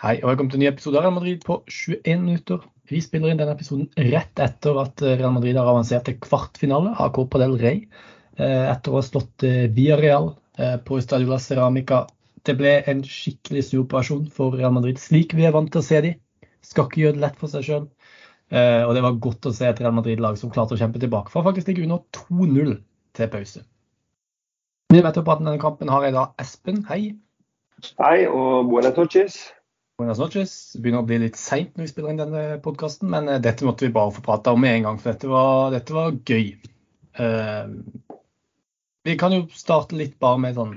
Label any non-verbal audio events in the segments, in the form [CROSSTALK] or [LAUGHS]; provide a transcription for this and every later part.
Hei og velkommen til en ny episode av Real Madrid på 21 minutter. Vi spiller inn denne episoden rett etter at Real Madrid har avansert til kvartfinale av Copa del Rey. Eh, etter å ha slått via Villarreal eh, på Estadio La Ceramica. Det ble en skikkelig snuoperasjon for Real Madrid, slik vi er vant til å se de. Skal ikke gjøre det lett for seg sjøl. Og det var godt å se et Real Madrid-lag som klarte å kjempe tilbake for faktisk ligger under 2-0 til pause. Med meg til å prate denne kampen har jeg da Espen. Hei. Hei og buenas noches. Buenas noches. Det begynner å bli litt seint når vi spiller inn denne podkasten, men eh, dette måtte vi bare få prate om med en gang, for dette var, dette var gøy. Uh, vi kan jo starte litt bare med sånn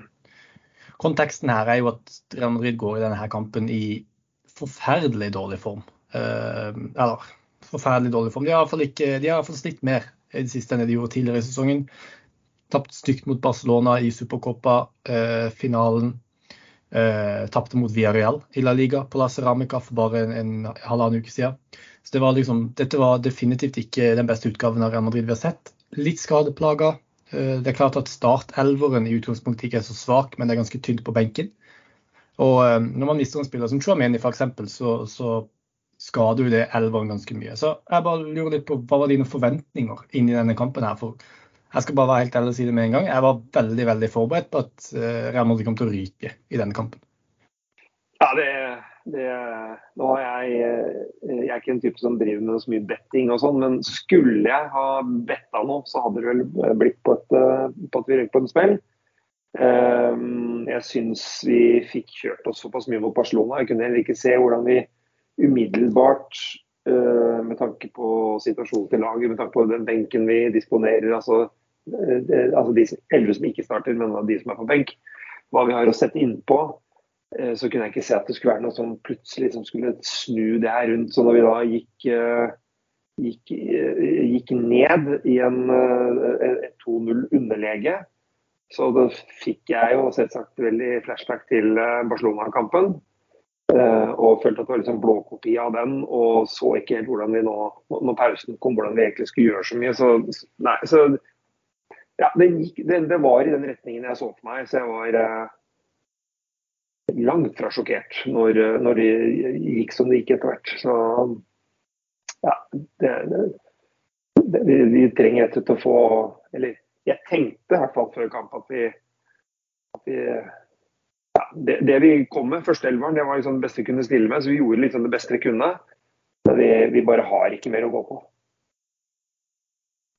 Konteksten her er jo at Real Madrid går i denne her kampen i forferdelig dårlig form. Uh, eller forferdelig dårlig form. De har iallfall ikke de har slitt mer i det siste enn de gjorde tidligere i sesongen. Tapt stygt mot Barcelona i Supercopa-finalen. Eh, Tapte mot Villarreal i La Liga på La Ceramica for bare en, en halvannen uke siden. Så det var liksom, Dette var definitivt ikke den beste utgaven av Real Madrid vi har sett. Litt skadeplaga. Eh, det er klart at startelveren i utgangspunktet ikke er så svak, men det er ganske tynt på benken. Og eh, når man mister en spiller som Chouameni f.eks., så, så skader jo det elveren ganske mye. Så jeg bare lurer litt på hva var dine forventninger inn i denne kampen her? For jeg skal bare være helt ærlig og si det med en gang. Jeg var veldig veldig forberedt på at eh, Real Madrid kom til å ryke i denne kampen. Ja, det, det Nå er jeg, eh, jeg er ikke en type som driver med så mye betting og sånn, men skulle jeg ha betta nå, så hadde det vel blitt på, et, eh, på at vi røyk på en smell. Jeg syns vi fikk kjørt oss såpass mye mot Barcelona. Jeg kunne heller ikke se hvordan vi umiddelbart med tanke på situasjonen til laget, med tanke på den benken vi disponerer. altså Eh, altså de elleve som ikke starter, men de som er på benk, hva vi har å sette innpå, eh, så kunne jeg ikke se at det skulle være noe som plutselig som skulle snu det her rundt. Så når vi da gikk, eh, gikk, gikk ned i en 2-0 underlege, så da fikk jeg jo selvsagt veldig flashback til Barcelona-kampen. Og følte at det var liksom blåkopi av den, og så ikke helt hvordan vi nå, når pausen kom, hvordan vi egentlig skulle gjøre så mye. Så, nei, så ja, det, gikk, det, det, var i den retningen jeg så for meg. Så jeg var eh, langt fra sjokkert når, når, det gikk som det gikk etter hvert. Så ja, det, vi, vi, trenger og slett å få Eller jeg tenkte i hvert fall før kamp at vi, at vi ja, det, det, vi kom med, førsteelveren, det var liksom det beste vi kunne stille med. Så vi gjorde liksom det beste vi kunne. Men vi, vi bare har ikke mer å gå på.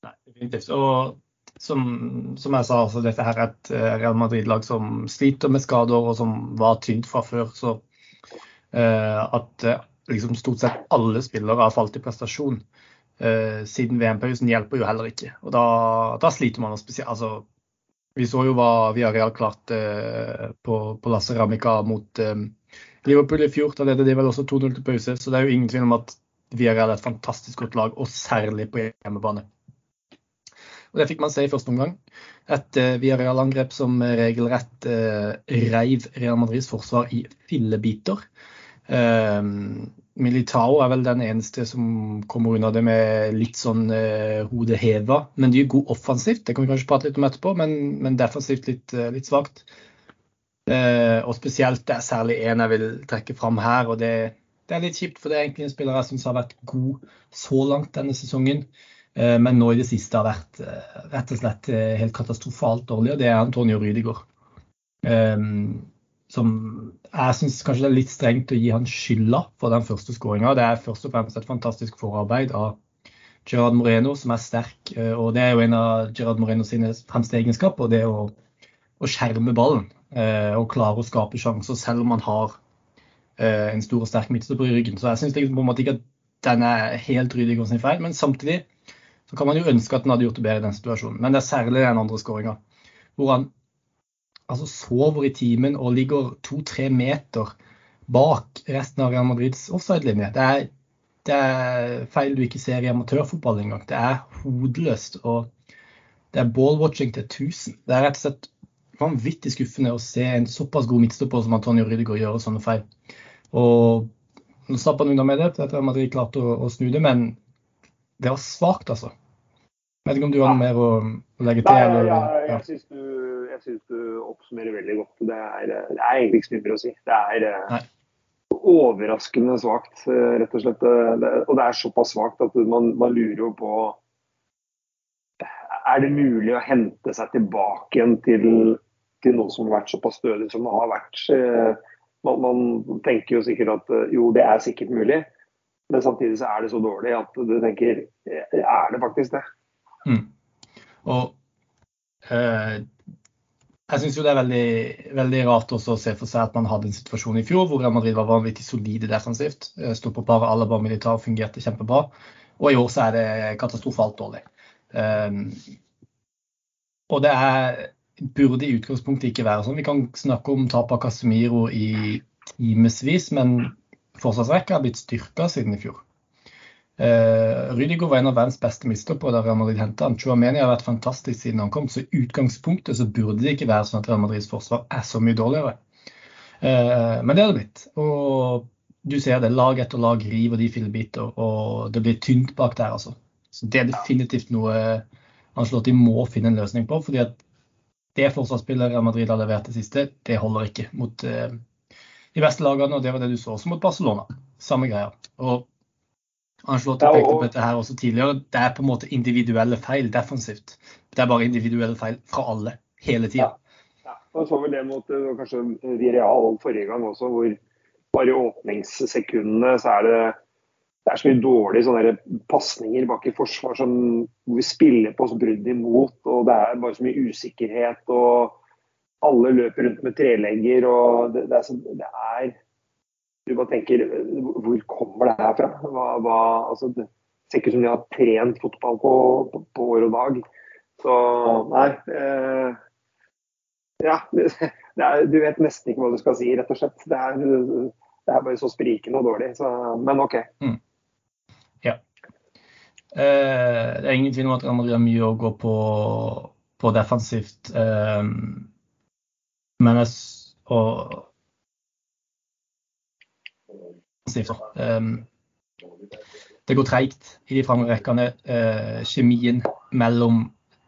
Nei, definitivt. Og som, som, jeg sa, altså, dette her er et eh, Real Madrid-lag som sliter med skader, og som var tynt fra før. Så uh, at uh, liksom stort sett alle spillere har falt i prestasjon uh, siden VM-pausen, hjelper jo heller ikke. Og da, da sliter man spesielt. Altså, vi så jo hva Viareal klarte på, på La Ceramica mot Liverpool i fjor. Da ledet de vel også 2-0 til pause, så det er jo ingen tvil om at Viareal er et fantastisk godt lag, og særlig på hjemmebane. Og Det fikk man se i første omgang. Et uh, Villarreal-angrep som regelrett uh, reiv Real Madrids forsvar i fillebiter. Uh, Militao er vel den eneste som kommer unna det med litt sånn uh, hodet heva. Men de er gode offensivt, det kan vi kanskje prate litt om etterpå, men, men defensivt litt, uh, litt svakt. Uh, og spesielt det er særlig én jeg vil trekke fram her. og det, det, er litt kjipt, for det er egentlig en spiller jeg syns har vært god så langt denne sesongen. Eh, men nå i det siste har vært eh, rett og slett eh, helt katastrofalt dårlig, og det er Antonio Rydegård. Som jeg syns kanskje det er litt strengt å gi han skylda for den første skåringa. Det er først og fremst et fantastisk forarbeid av Gerard Moreno, som er sterk. Og det er jo en av Gerard Moreno sine fremste egenskaper, det å, å skjerme ballen. Og klare å skape sjanser selv om man har en stor og sterk midtstopper i ryggen. Så jeg syns liksom på en måte ikke at den er helt Rydegård sin feil, men samtidig så kan man jo ønske at han hadde gjort det bedre i den situasjonen. Men det er særlig den andre skåringa, hvor han altså sover i timen og ligger to-tre meter bak resten av Real Madrids offside-linje. Det, det, er feil du ikke ser i amatørfotball engang. Det er hodeløst. og det er ball-watching til 1000. Det er rett og slett vanvittig skuffende å se en såpass god midtstopper som Antonio Rydiger gjøre sånne feil. Og Nå slapp han unna med det for Madrid klarte å, å snu det, men det var svakt, altså. Jeg vet ikke om du har noe mer å, å legge til? Nei, eller, ja, jeg, syns du, du, oppsummerer veldig godt. Det er, det er, egentlig ikke så mye å si. Det er, overraskende svakt, rett og slett. Og det er såpass svakt at man, man lurer jo på Er det mulig å hente seg tilbake igjen til, til noe som har vært såpass stødig som det har vært? Man, man, tenker jo sikkert at jo, det er sikkert mulig. Men samtidig så er det så dårlig at du tenker er det faktisk det? Mm. Og eh, jeg syns det er veldig, veldig rart å se for seg at man hadde en situasjon i fjor hvor Madrid var vanvittig solide defensivt. Eh, sto på paret Alaba Militar, fungerte kjempebra. Og i år så er det katastrofalt dårlig. Um, og det er, burde i utgangspunktet ikke være sånn. Vi kan snakke om tap av Casemiro i timevis, men forsvarsrekka har blitt styrka siden i fjor. Uh, Rydiger var en av verdens beste mistoppere da Real Madrid henta han. Chuameni har vært fantastisk siden han kom, så i utgangspunktet så burde det ikke være sånn at Real Madrids forsvar er så mye dårligere. Uh, men det har det blitt. Og du ser det, lag etter lag river de fillebiter, og det blir tynt bak der, altså. Så det er definitivt noe Ancelotti må finne en løsning på. fordi at det forsvarsspillet Real Madrid har levert det siste, det holder ikke mot uh, de beste lagene, og det var det du så også mot Barcelona. Samme greia. Og Ancelotti pekte på dette her også tidligere. Det er på en måte individuelle feil defensivt. Det er bare individuelle feil fra alle, hele tida. Ja. ja. Så vel det mot kanskje Vireal forrige gang også, hvor bare i åpningssekundene så er det det er så mye dårlige sånne pasninger bak i forsvar som, hvor vi spiller på oss brudd imot. og Det er bare så mye usikkerhet. og alle løper rundt med trelegger. og det, det, er, så, det er, Du bare tenker Hvor kommer det her fra? Hva, hva, altså, det ser ikke ut som de har trent fotball på, på, på år og dag. Så nei. Eh, ja, [LAUGHS] er, du vet nesten ikke hva du skal si, rett og slett. Det er, det er bare så sprikende og dårlig. Så, men OK. Mm. Ja. Eh, det er ingen tvil om at Real Madrid har mye å gå på, på defensivt. Eh, men jeg og, um, det går treigt i de rekkene. Uh, kjemien mellom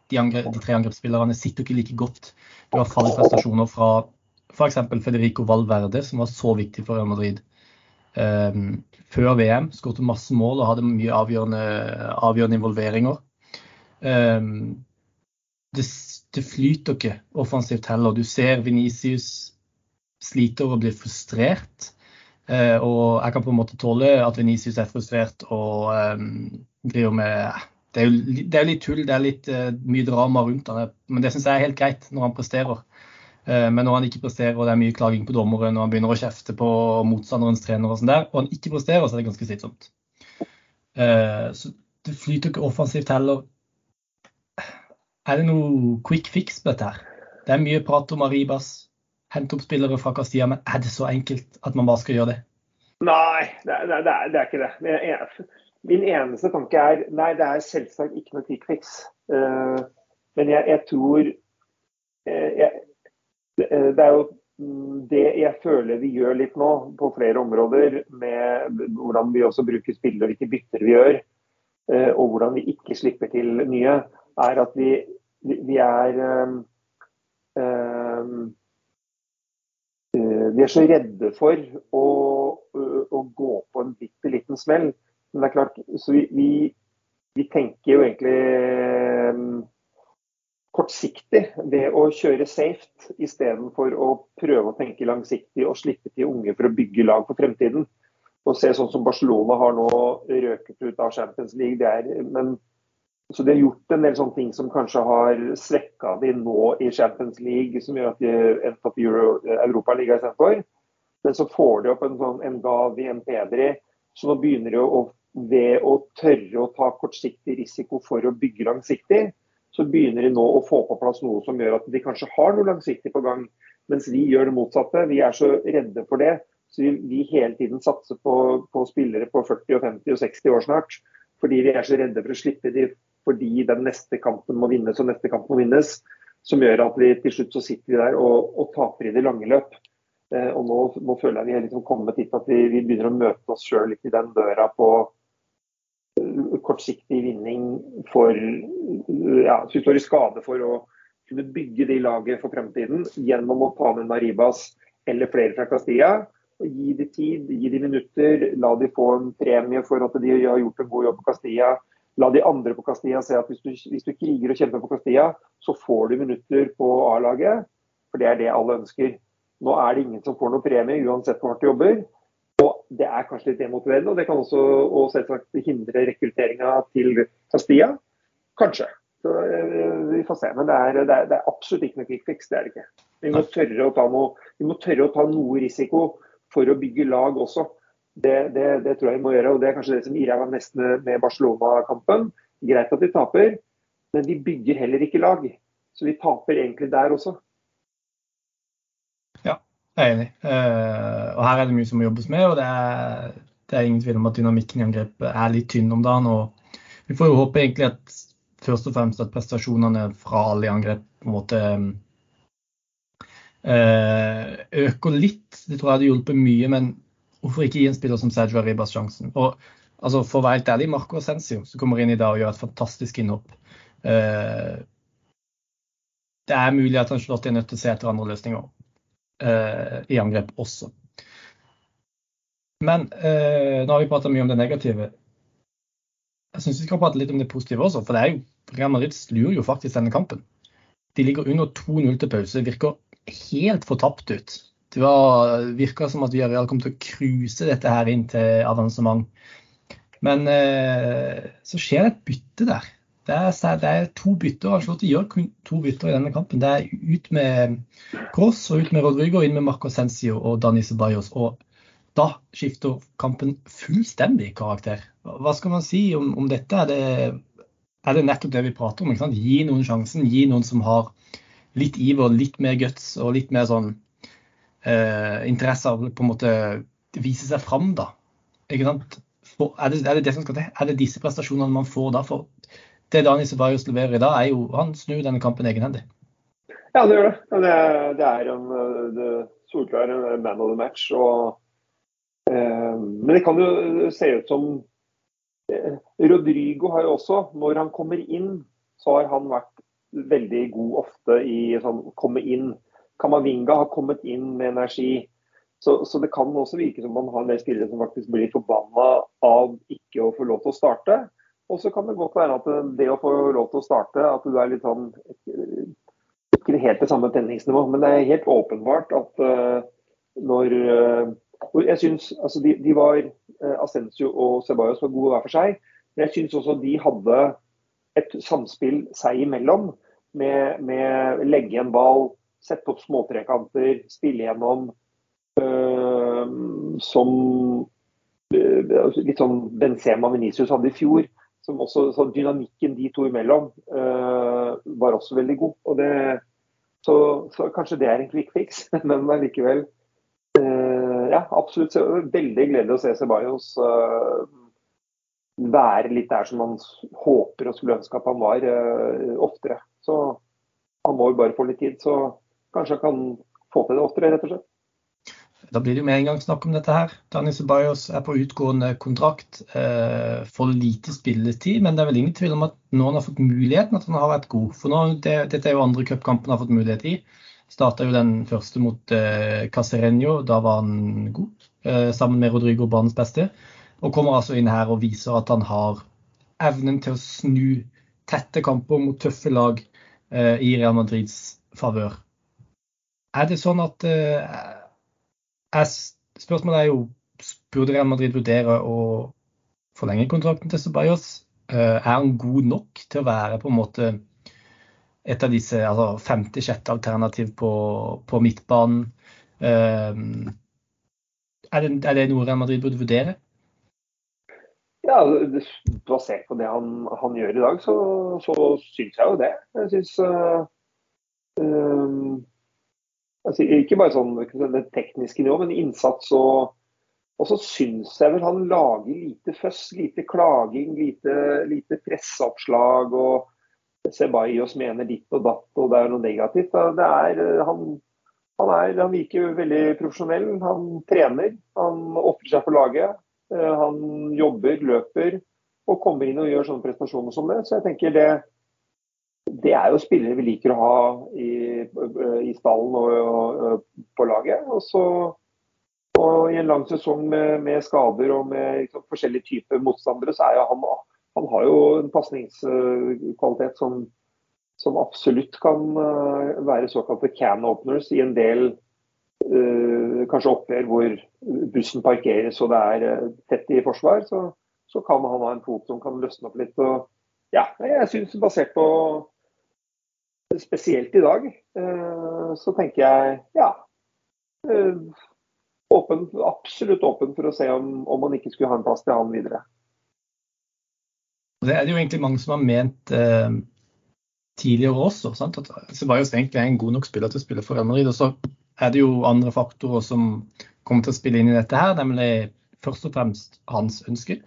de, de, tre angrepsspillerne sitter ikke like godt. Du har fallet prestasjoner fra f.eks. Federico Valverde, som var så viktig for Real Madrid um, før VM. Skåret masse mål og hadde mye avgjørende, avgjørende involveringer. Um, det det flyter ikke offensivt heller. Du ser Venicius sliter og blir frustrert. Eh, og jeg kan på en måte tåle at Venicius er frustrert og um, driver med det er, jo, det er litt tull, det er litt uh, mye drama rundt han. Men det syns jeg er helt greit når han presterer. Men når han ikke presterer og det er mye klaging på dommere, når han begynner å kjefte på motstanderens trener og sånn der, og han ikke presterer, så er det ganske slitsomt. Så det flyter ikke offensivt heller. Er det noe quick fix på dette her? Det er mye prat om Aribas, hente opp spillere fra Castilla, men er det så enkelt at man bare skal gjøre det? Nei, det er, det det er ikke det. Min eneste tanke er nei, det er selvsagt ikke noe quick fix. Uh, men jeg, jeg tror uh, jeg, uh, Det er jo det jeg føler vi gjør litt nå på flere områder, med hvordan vi også bruker spillere, hvilke bytter vi gjør, og hvordan vi ikke slipper til nye, er at vi vi er um, um, vi er så redde for å, å, gå på en bitte liten smell. Men det er klart, så vi, vi, vi tenker jo egentlig um, kortsiktig ved å kjøre safe istedenfor å prøve å tenke langsiktig og slippe til unge for å bygge lag for fremtiden. Og se sånn som Barcelona har nå røket ut av Champions League. Det er, men så de har gjort en del sånne ting som kanskje har svekka de nå i Champions League, som gjør at de endte opp i Europaligaen istedenfor. Men så får de opp en sånn en Gavi, en Pedri. Så nå begynner de å, ved å tørre å ta kortsiktig risiko for å bygge langsiktig, så begynner de nå å få på plass noe som gjør at de kanskje har noe langsiktig på gang. Mens vi gjør det motsatte. Vi er så redde for det. Så vi, vi hele tiden satser på, på spillere på 40, og 50 og 60 år snart. Fordi vi er så redde for å slippe de fordi den neste kampen må vinnes og neste kamp må vinnes. Som gjør at vi til slutt så sitter vi der og, og taper i det lange løp. Eh, og nå, nå, føler jeg vi er liksom kommet hit at vi, vi begynner å møte oss sjøl litt i den døra på uh, kortsiktig vinning for ja, Så vi står i skade for å kunne bygge de laget for fremtiden gjennom å ta med Maribas eller flere fra Castilla. Gi de tid, gi de minutter. La de få en premie for at de har gjort en god jobb på Castilla. La de andre på Castilla se at hvis du, hvis du kriger og kjemper på Castilla, så får du minutter på A-laget. For det er det alle ønsker. Nå er det ingen som får noe premie uansett hvor hardt du jobber. Og det er kanskje litt demotiverende, og det kan også og selvsagt hindre rekrutteringa til Castilla. Kanskje. Så eh, Vi får se. Men det er, det er, det er absolutt ikke noe quick. Det er det ikke. Vi må, tørre å ta noe, vi må tørre å ta noe risiko for å bygge lag også. Det, det, det, tror jeg vi må gjøre. og Det er kanskje det som irrer meg mest med, Barcelona-kampen. Greit at vi taper, men vi bygger heller ikke lag. Så vi taper egentlig der også. Ja, jeg er enig. Uh, og her er det mye som må jobbes med. og det er, det er ingen tvil om at dynamikken i angrepet er litt tynn om dagen. og Vi får jo håpe egentlig at først og fremst at prestasjonene fra alle i angrep på en måte eh, øker litt. Det tror jeg hadde hjulpet mye, men hvorfor ikke gi en spiller som Sergio Arribas sjansen? Og altså, For å være helt ærlig, Marco Ascencio, som kommer inn i dag og gjør et fantastisk innhopp. Eh, det er mulig at Angelotti er nødt til å se etter andre løsninger eh, i angrep også. Men eh, nå har vi prata mye om det negative. Jeg syns vi skal prate litt om det positive også. For det er jo Real Madrid slur jo faktisk denne kampen. De ligger under 2-0 til pause. Virker helt fortapt ut. Det var, virka som at Villarreal kom til å cruise dette her inn til avansement. Men eh, så skjer det et bytte der. Det er, det er to bytter. Ancelotti gjør kun to bytter i denne kampen. Det er ut med Cross og ut med Rodrigo, inn med Marco Sensio og Dani Ceballos. Og da skifter kampen fullstendig karakter. Hva skal man si om, om dette? Er det, er det nettopp det vi prater om. Gi noen sjansen. Gi noen som har litt iver, litt mer guts og litt mer sånn eh, interesse av på en måte vise seg fram, da. Ikke sant? For, er, det, er, det, det som skal til? Er det disse prestasjonene man får da? For det Daniel Ceballos leverer i dag, er jo Han snur denne kampen egenhendig. Ja, det gjør det. Det er, det er en solklar man of the match. Og, eh, men det kan jo se ut som Eh, Rodrigo har jo også, når han kommer inn, så har han vært veldig god ofte i sånn komme inn. Kamavinga har kommet inn med energi. Så, så, det kan også virke som man har en del spillere som faktisk blir forbanna av ikke å få lov til å starte. Og så kan det godt være at det å få lov til å starte, at du er litt sånn Ikke helt det samme tenningsnivå, men det er helt åpenbart at uh, når uh, jeg synes, altså de, de var, uh, Ascencio og Ceballos var gode hver for seg, men jeg syns også de hadde et samspill seg imellom. Med, med legge en ball, sette opp småtrekanter, spille gjennom. Uh, som uh, litt sånn Benzema Venicius hadde i fjor. Som også, så Dynamikken de to imellom uh, var også veldig god. og det så, så, kanskje det er en quick fix, [LAUGHS] men likevel ja, absolutt. Veldig gledelig å se Ceballos være litt der som man håper og skulle ønske at han var oftere. Så han må jo bare få litt tid. Så kanskje kan få til det oftere, rett og slett. Da blir det jo med en gang snakk om dette her. Dani Ceballos er på utgående kontrakt. Eh, får lite spilletid, men det er vel ingen tvil om at nå han har fått muligheten, at han har vært god. For nå, det, Dette er jo andre cupkampen han har fått mulighet i. Starta jo den første mot eh, Casereño, da var han god. Eh, sammen med Rodrigo banens beste. Og kommer altså inn her og viser at han har evnen til å snu tette kamper mot tøffe lag eh, i Real Madrids favør. Er det sånn at eh, er, Spørsmålet er jo burde Real Madrid vurdere å forlenge kontrakten til Ceballos? Eh, er han god nok til å være på en måte et av disse altså femte-sjette alternativ på, på midtbanen. Um, er, det, er, det, noe Real Madrid burde vurdere? Ja, Basert på det han, han gjør i dag, så, så syns jeg jo det. Jeg syns uh, um, altså, Ikke bare sånn det tekniske nivå, men innsats og og så syns jeg vel han lager lite føss, lite klaging, lite, lite presseoppslag. og Sebajos mener ditt og datt, og det er noe negativt. Er, eh, han, han, er, han virker veldig profesjonell. Han trener, han ofrer seg for laget. Eh, han jobber, løper og kommer inn og gjør sånne prestasjoner som det. Så jeg tenker det, det er jo spillere vi liker å ha i, i stallen og, og, på laget. Og så Og i en lang sesong med, med skader og med liksom, forskjellige typer motstandere, så er jo han, han har jo en pasningskvalitet som, som, absolutt kan uh, være såkalte can openers i en del uh, kanskje oppgjør hvor bussen parkeres og det er uh, tett i forsvar. Så, så, kan han ha en fot som kan løsne opp litt. Og, ja, jeg syns basert på spesielt i dag, så tenker jeg ja åpen, absolutt åpen for å se om, om man ikke skulle ha en plass til han videre. Det er det jo egentlig mange som har ment eh, tidligere også. Sant? At Sebajos egentlig er en god nok spiller til å spille for Real Madrid. Og så er det jo andre faktorer som kommer til å spille inn i dette her, nemlig først og fremst hans ønsker.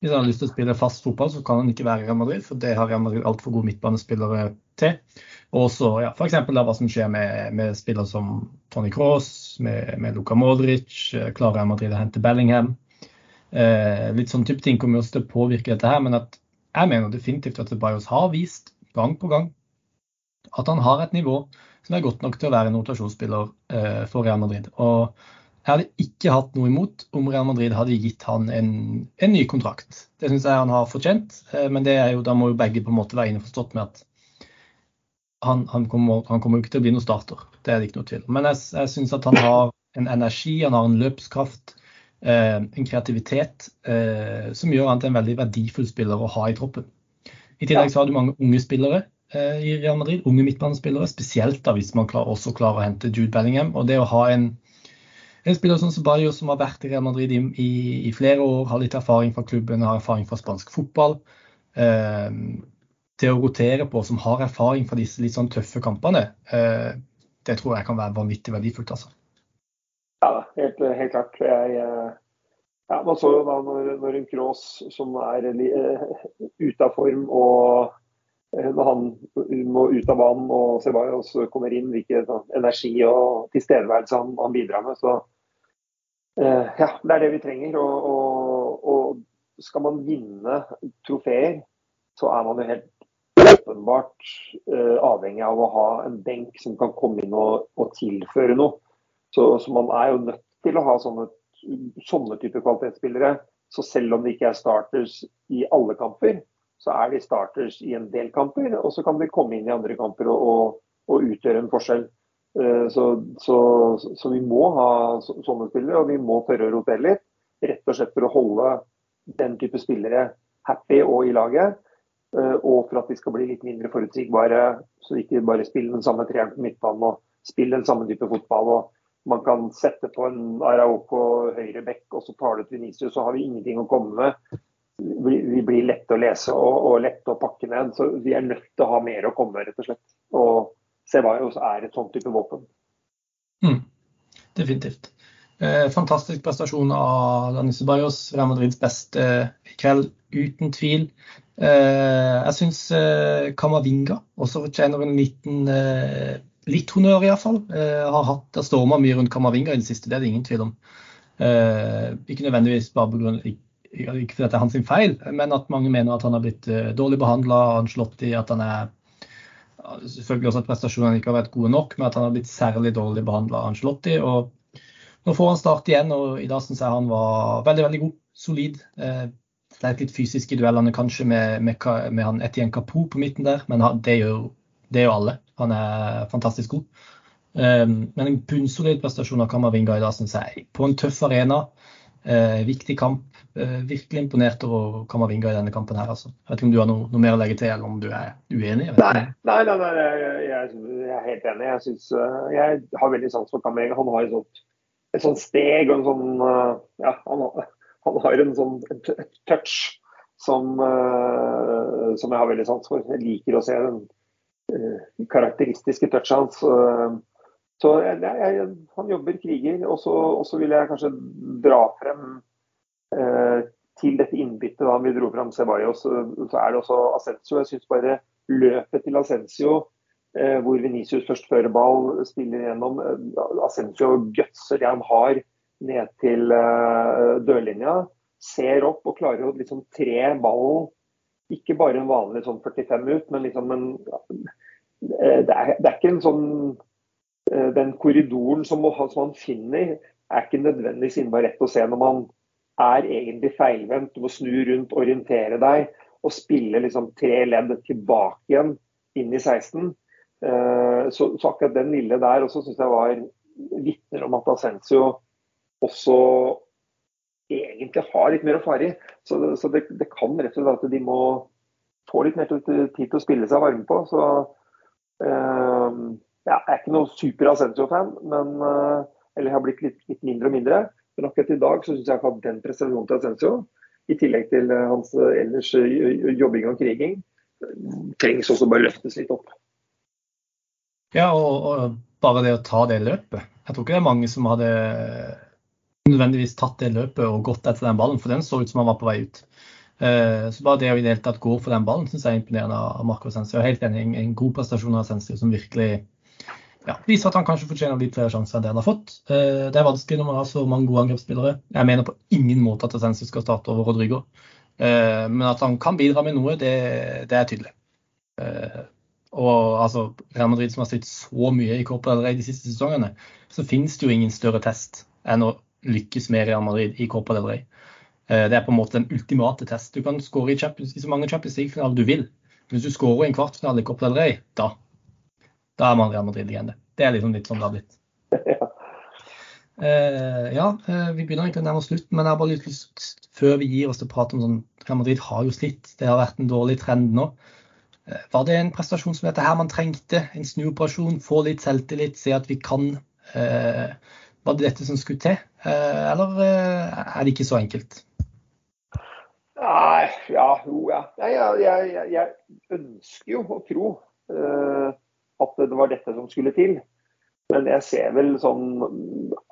Hvis han har lyst til å spille fast fotball, så kan han ikke være i Real Madrid, for det har Real Madrid altfor gode midtbanespillere til. Og så ja, f.eks. hva som skjer med, med spillere som Tony Cross, med, med Luka Modric, eh, klarer Madrid å hente Bellingham. Eh, litt sånn type ting kommer også til å påvirke dette her, men at jeg mener definitivt at Bajos har vist gang på gang at han har et nivå som er godt nok til å være en rotasjonsspiller eh, for Real Madrid. Og jeg hadde ikke hatt noe imot om Real Madrid hadde gitt han en, en ny kontrakt. Det syns jeg han har fortjent, eh, men jo, da må jo begge på en måte være innforstått med at han, han, kommer, han kommer ikke til å bli noen starter. Det er det ikke noe tvil om. Men jeg, jeg syns at han har en energi, han har en løpskraft, eh, en kreativitet eh, som gjør han til en veldig verdifull spiller å ha i troppen. I tillegg så har du mange unge spillere eh, i Real Madrid, unge midtbanespillere. Spesielt da hvis man klar, også klarer å hente Jude Bellingham. Og det å ha en en spiller som Ceballos som har vært i Real Madrid i, i, i, flere år, har litt erfaring fra klubben, har erfaring fra spansk fotball. Eh, til å rotere på, som har erfaring fra disse litt sånn tøffe kampene, eh, det tror jeg kan være vanvittig verdifullt. altså. Ja, helt, helt klart. Jeg, eh, ja, man så jo da når, når en Cross som er uh, ute av form og når han må ut av banen og Ceballos kommer inn, hvilken sånn, energi og tilstedeværelse han, han bidrar med. Så uh, ja, det er det vi trenger. Og, og, og, skal man vinne trofeer, så er man jo helt åpenbart eh, avhengig av å ha en benk som kan komme inn og, og tilføre noe. Så, så, man er jo nødt til å ha sånne, sånne typer kvalitetsspillere. Så selv om de ikke er starters i alle kamper, så er de starters i en del kamper. Og så kan de komme inn i andre kamper og, og, og utgjøre en forskjell. Uh, så, så, så, vi må ha sånne spillere, og vi må tørre å rotere litt. Rett og slett for å holde den type spillere happy og i laget. Eh, og for at de skal bli litt mindre forutsigbare, så de ikke bare spiller den samme treeren på midtbanen og spiller den samme type fotball. og Man kan sette på en Arauco høyre bekk, og så tar du ut så har vi ingenting å komme med. Vi blir lette å lese og, og lette å pakke ned. Så vi er nødt til å ha mer å komme med, rett og slett. Og Ceballos er et sånt type våpen. Mm, definitivt. Eh, fantastisk prestasjon av Danis Ceballos, Real Madrids beste i kveld, uten tvil. Eh, jeg syns eh, Kamavinga også fortjener en liten eh, litt honnør, iallfall. Har hatt, det storma mye rundt Kamavinga i det siste, det er det ingen tvil om. Ikke nødvendigvis bare grunn ikke fordi det er hans feil, men at mange mener at han har blitt dårlig behandla, anslått i at han er Selvfølgelig også at prestasjonene ikke har vært gode nok, men at han har blitt særlig dårlig behandla av Angelotti. Og nå får han start igjen, og i dag syns jeg han var veldig, veldig god. Solid sleit litt fysisk i duellene kanskje med, med, med han Etienne Kapo på midten der, men det gjør, det gjør alle. Han er fantastisk god. Um, men en bunnsolid prestasjon av Kamavinga i dag, syns jeg. På en tøff arena. Uh, viktig kamp. Uh, virkelig imponert over Kamavinga i denne kampen her. Altså. Jeg vet ikke om du har noe, noe mer å legge til, eller om du er uenig? Nei, nei, nei, nei jeg, jeg, er helt enig. Jeg, synes, uh, jeg har veldig sans for Kamavinga. Han har et sånt, et sånt steg og en sånn ja, han han har en sånn touch som, uh, som, jeg har veldig sans for. Jeg liker å se den uh, karakteristiske touchet hans. Uh, så jeg, jeg, han jobber kriger. Og så vil jeg kanskje dra frem til dette innbyttet da vi dro frem Ceballos, så, så er det også Ascencio. Jeg syns bare løpet til Ascencio hvor Venicius først fører ball, spiller gjennom. Ascencio gutser det han har ned til uh, dørlinja, ser opp og klarer å liksom tre ballen. Ikke bare en vanlig sånn 45 ut, men liksom en det, er, det er, ikke en sånn Den korridoren som, som, han finner, er ikke nødvendigvis innmari rett å se når man er egentlig feilvendt. Du må snu rundt, orientere deg og spille liksom tre ledd tilbake igjen inn i 16. Eh, så, så akkurat den lille der også syns jeg var vitner om at Ascencio også egentlig har litt mer å fare i. Så, så det, det, kan rett og slett at de må få litt mer tid til å spille seg varme på. Så uh, ja, jeg er ikke noe super Ascencio-fan, men uh, eller har blitt litt, litt, mindre og mindre. Men akkurat i dag så syns jeg at den prestasjonen til Ascencio, i tillegg til hans ellers jobbing og kriging, trengs også bare løftes litt opp. Ja, og, og bare det å ta det løpet. Jeg tror ikke det er mange som hadde nødvendigvis tatt det løpet og gått etter den ballen, for den så ut som han var på vei ut. Eh, så bare det å i det hele tatt gå for den ballen syns jeg er imponerende av Marco Sensi. Er helt enig, en god prestasjon av Sensi som virkelig ja, viser at han kanskje fortjener litt flere sjanser enn det han har fått. Eh, det er vanskelig når man har så mange gode angrepsspillere. Jeg mener på ingen måte at Sensi skal starte over Rodrigo, eh, men at han kan bidra med noe, det, det er tydelig. Og altså, Real Madrid som har slitt så mye i Copa del Rey de siste sesongene, så finnes det jo ingen større test enn å lykkes med Real Madrid i Copa del Rey. Eh, det er på en måte den ultimate test. Du kan skåre i, i, så mange Champions League-finaler du vil. Men hvis du skårer i en kvartfinale i Copa del Rey, da, da er man Real Madrid-legende. Det er liksom litt sånn det har blitt. Uh, [LAUGHS] ja, uh, vi begynner egentlig å nærme oss slutten, men jeg har bare lyst før vi gir oss til å prate om sånn Real Madrid har jo slitt. Det har vært en dårlig trend nå. Uh, var det en prestasjon som dette her man trengte? En snuoperasjon? Få litt selvtillit, se at vi kan? Var det dette som skulle til, eller er det ikke så enkelt? Nei, ja, jo, ja. Jeg, jeg, jeg, ønsker jo å tro at det var dette som skulle til. Men jeg ser vel sånn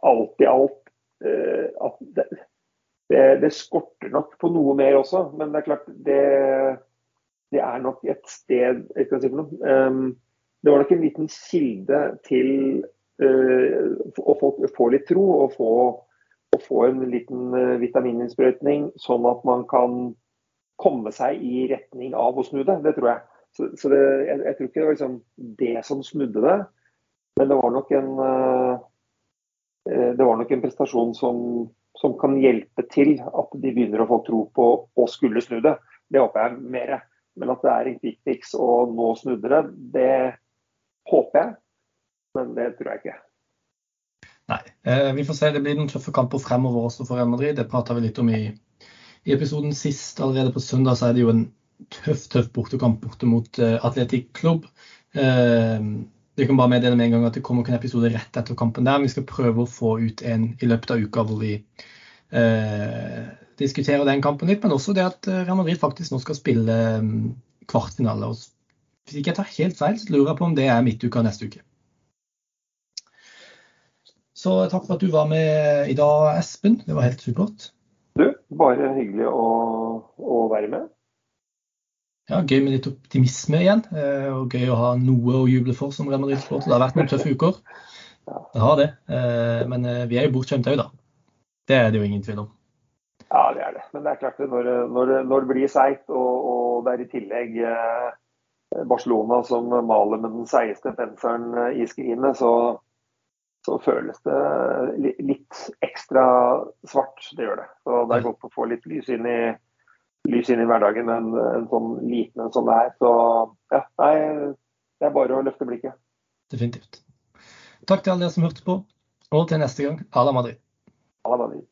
alt i alt at det, det, det, skorter nok på noe mer også. Men det er klart, det, det er nok et sted si noe. Um, det var nok en liten kilde til uh, å få, få, litt tro og få å få en liten uh, vitamininnsprøytning, sånn at man kan komme seg i retning av å snu det. Det tror jeg. Så, så det, jeg, jeg, tror ikke det var liksom det som snudde det, men det var nok en, uh, var nok en prestasjon som, som, kan hjelpe til at de begynner å få tro på å skulle snu det. Det håper jeg mer. Men at det er en quick fix og nå snudde det, det håper jeg. Men det tror jeg ikke. Nei. Eh, vi får se. Det blir noen tøffe kamper fremover også for Real Madrid. Det prata vi litt om i, i, episoden sist. Allerede på søndag så er det jo en tøff tøff bortekamp borte mot uh, Atletic Club. Eh, vi kan bare meddele med en gang at det kommer ikke en episode rett etter kampen der. Vi skal prøve å få ut en i løpet av uka hvor vi eh, diskuterer den kampen litt, men også det at eh, Real Madrid faktisk nå skal spille um, kvartfinale. Hvis ikke jeg tar helt feil, så lurer jeg på om det er midtuka neste uke. Så takk for at du var med i dag, Espen. Det var helt supert. Du, bare hyggelig å, å være med. Ja, Gøy med litt optimisme igjen. Eh, og gøy å ha noe å juble for som Real Madrid sport. Det har vært noen tøffe uker. [LAUGHS] Det har det. Eh, men vi er jo bortskjemte òg, da. Det er det jo ingen tvil om. Ja, det er det. Men det er klart det, når, når, når det blir seigt, og, og, det er i tillegg Barcelona som maler med den seigeste penselen i skrinet, så så føles det litt ekstra svart. Det gjør det. Så det er godt å få litt lys inn i, lys inn i hverdagen, en, en sånn liten en som det er. Så ja, nei, det er bare å løfte blikket. Definitivt. Takk til alle dere som hørte på, og til neste gang, à la Madrid. À la Madrid.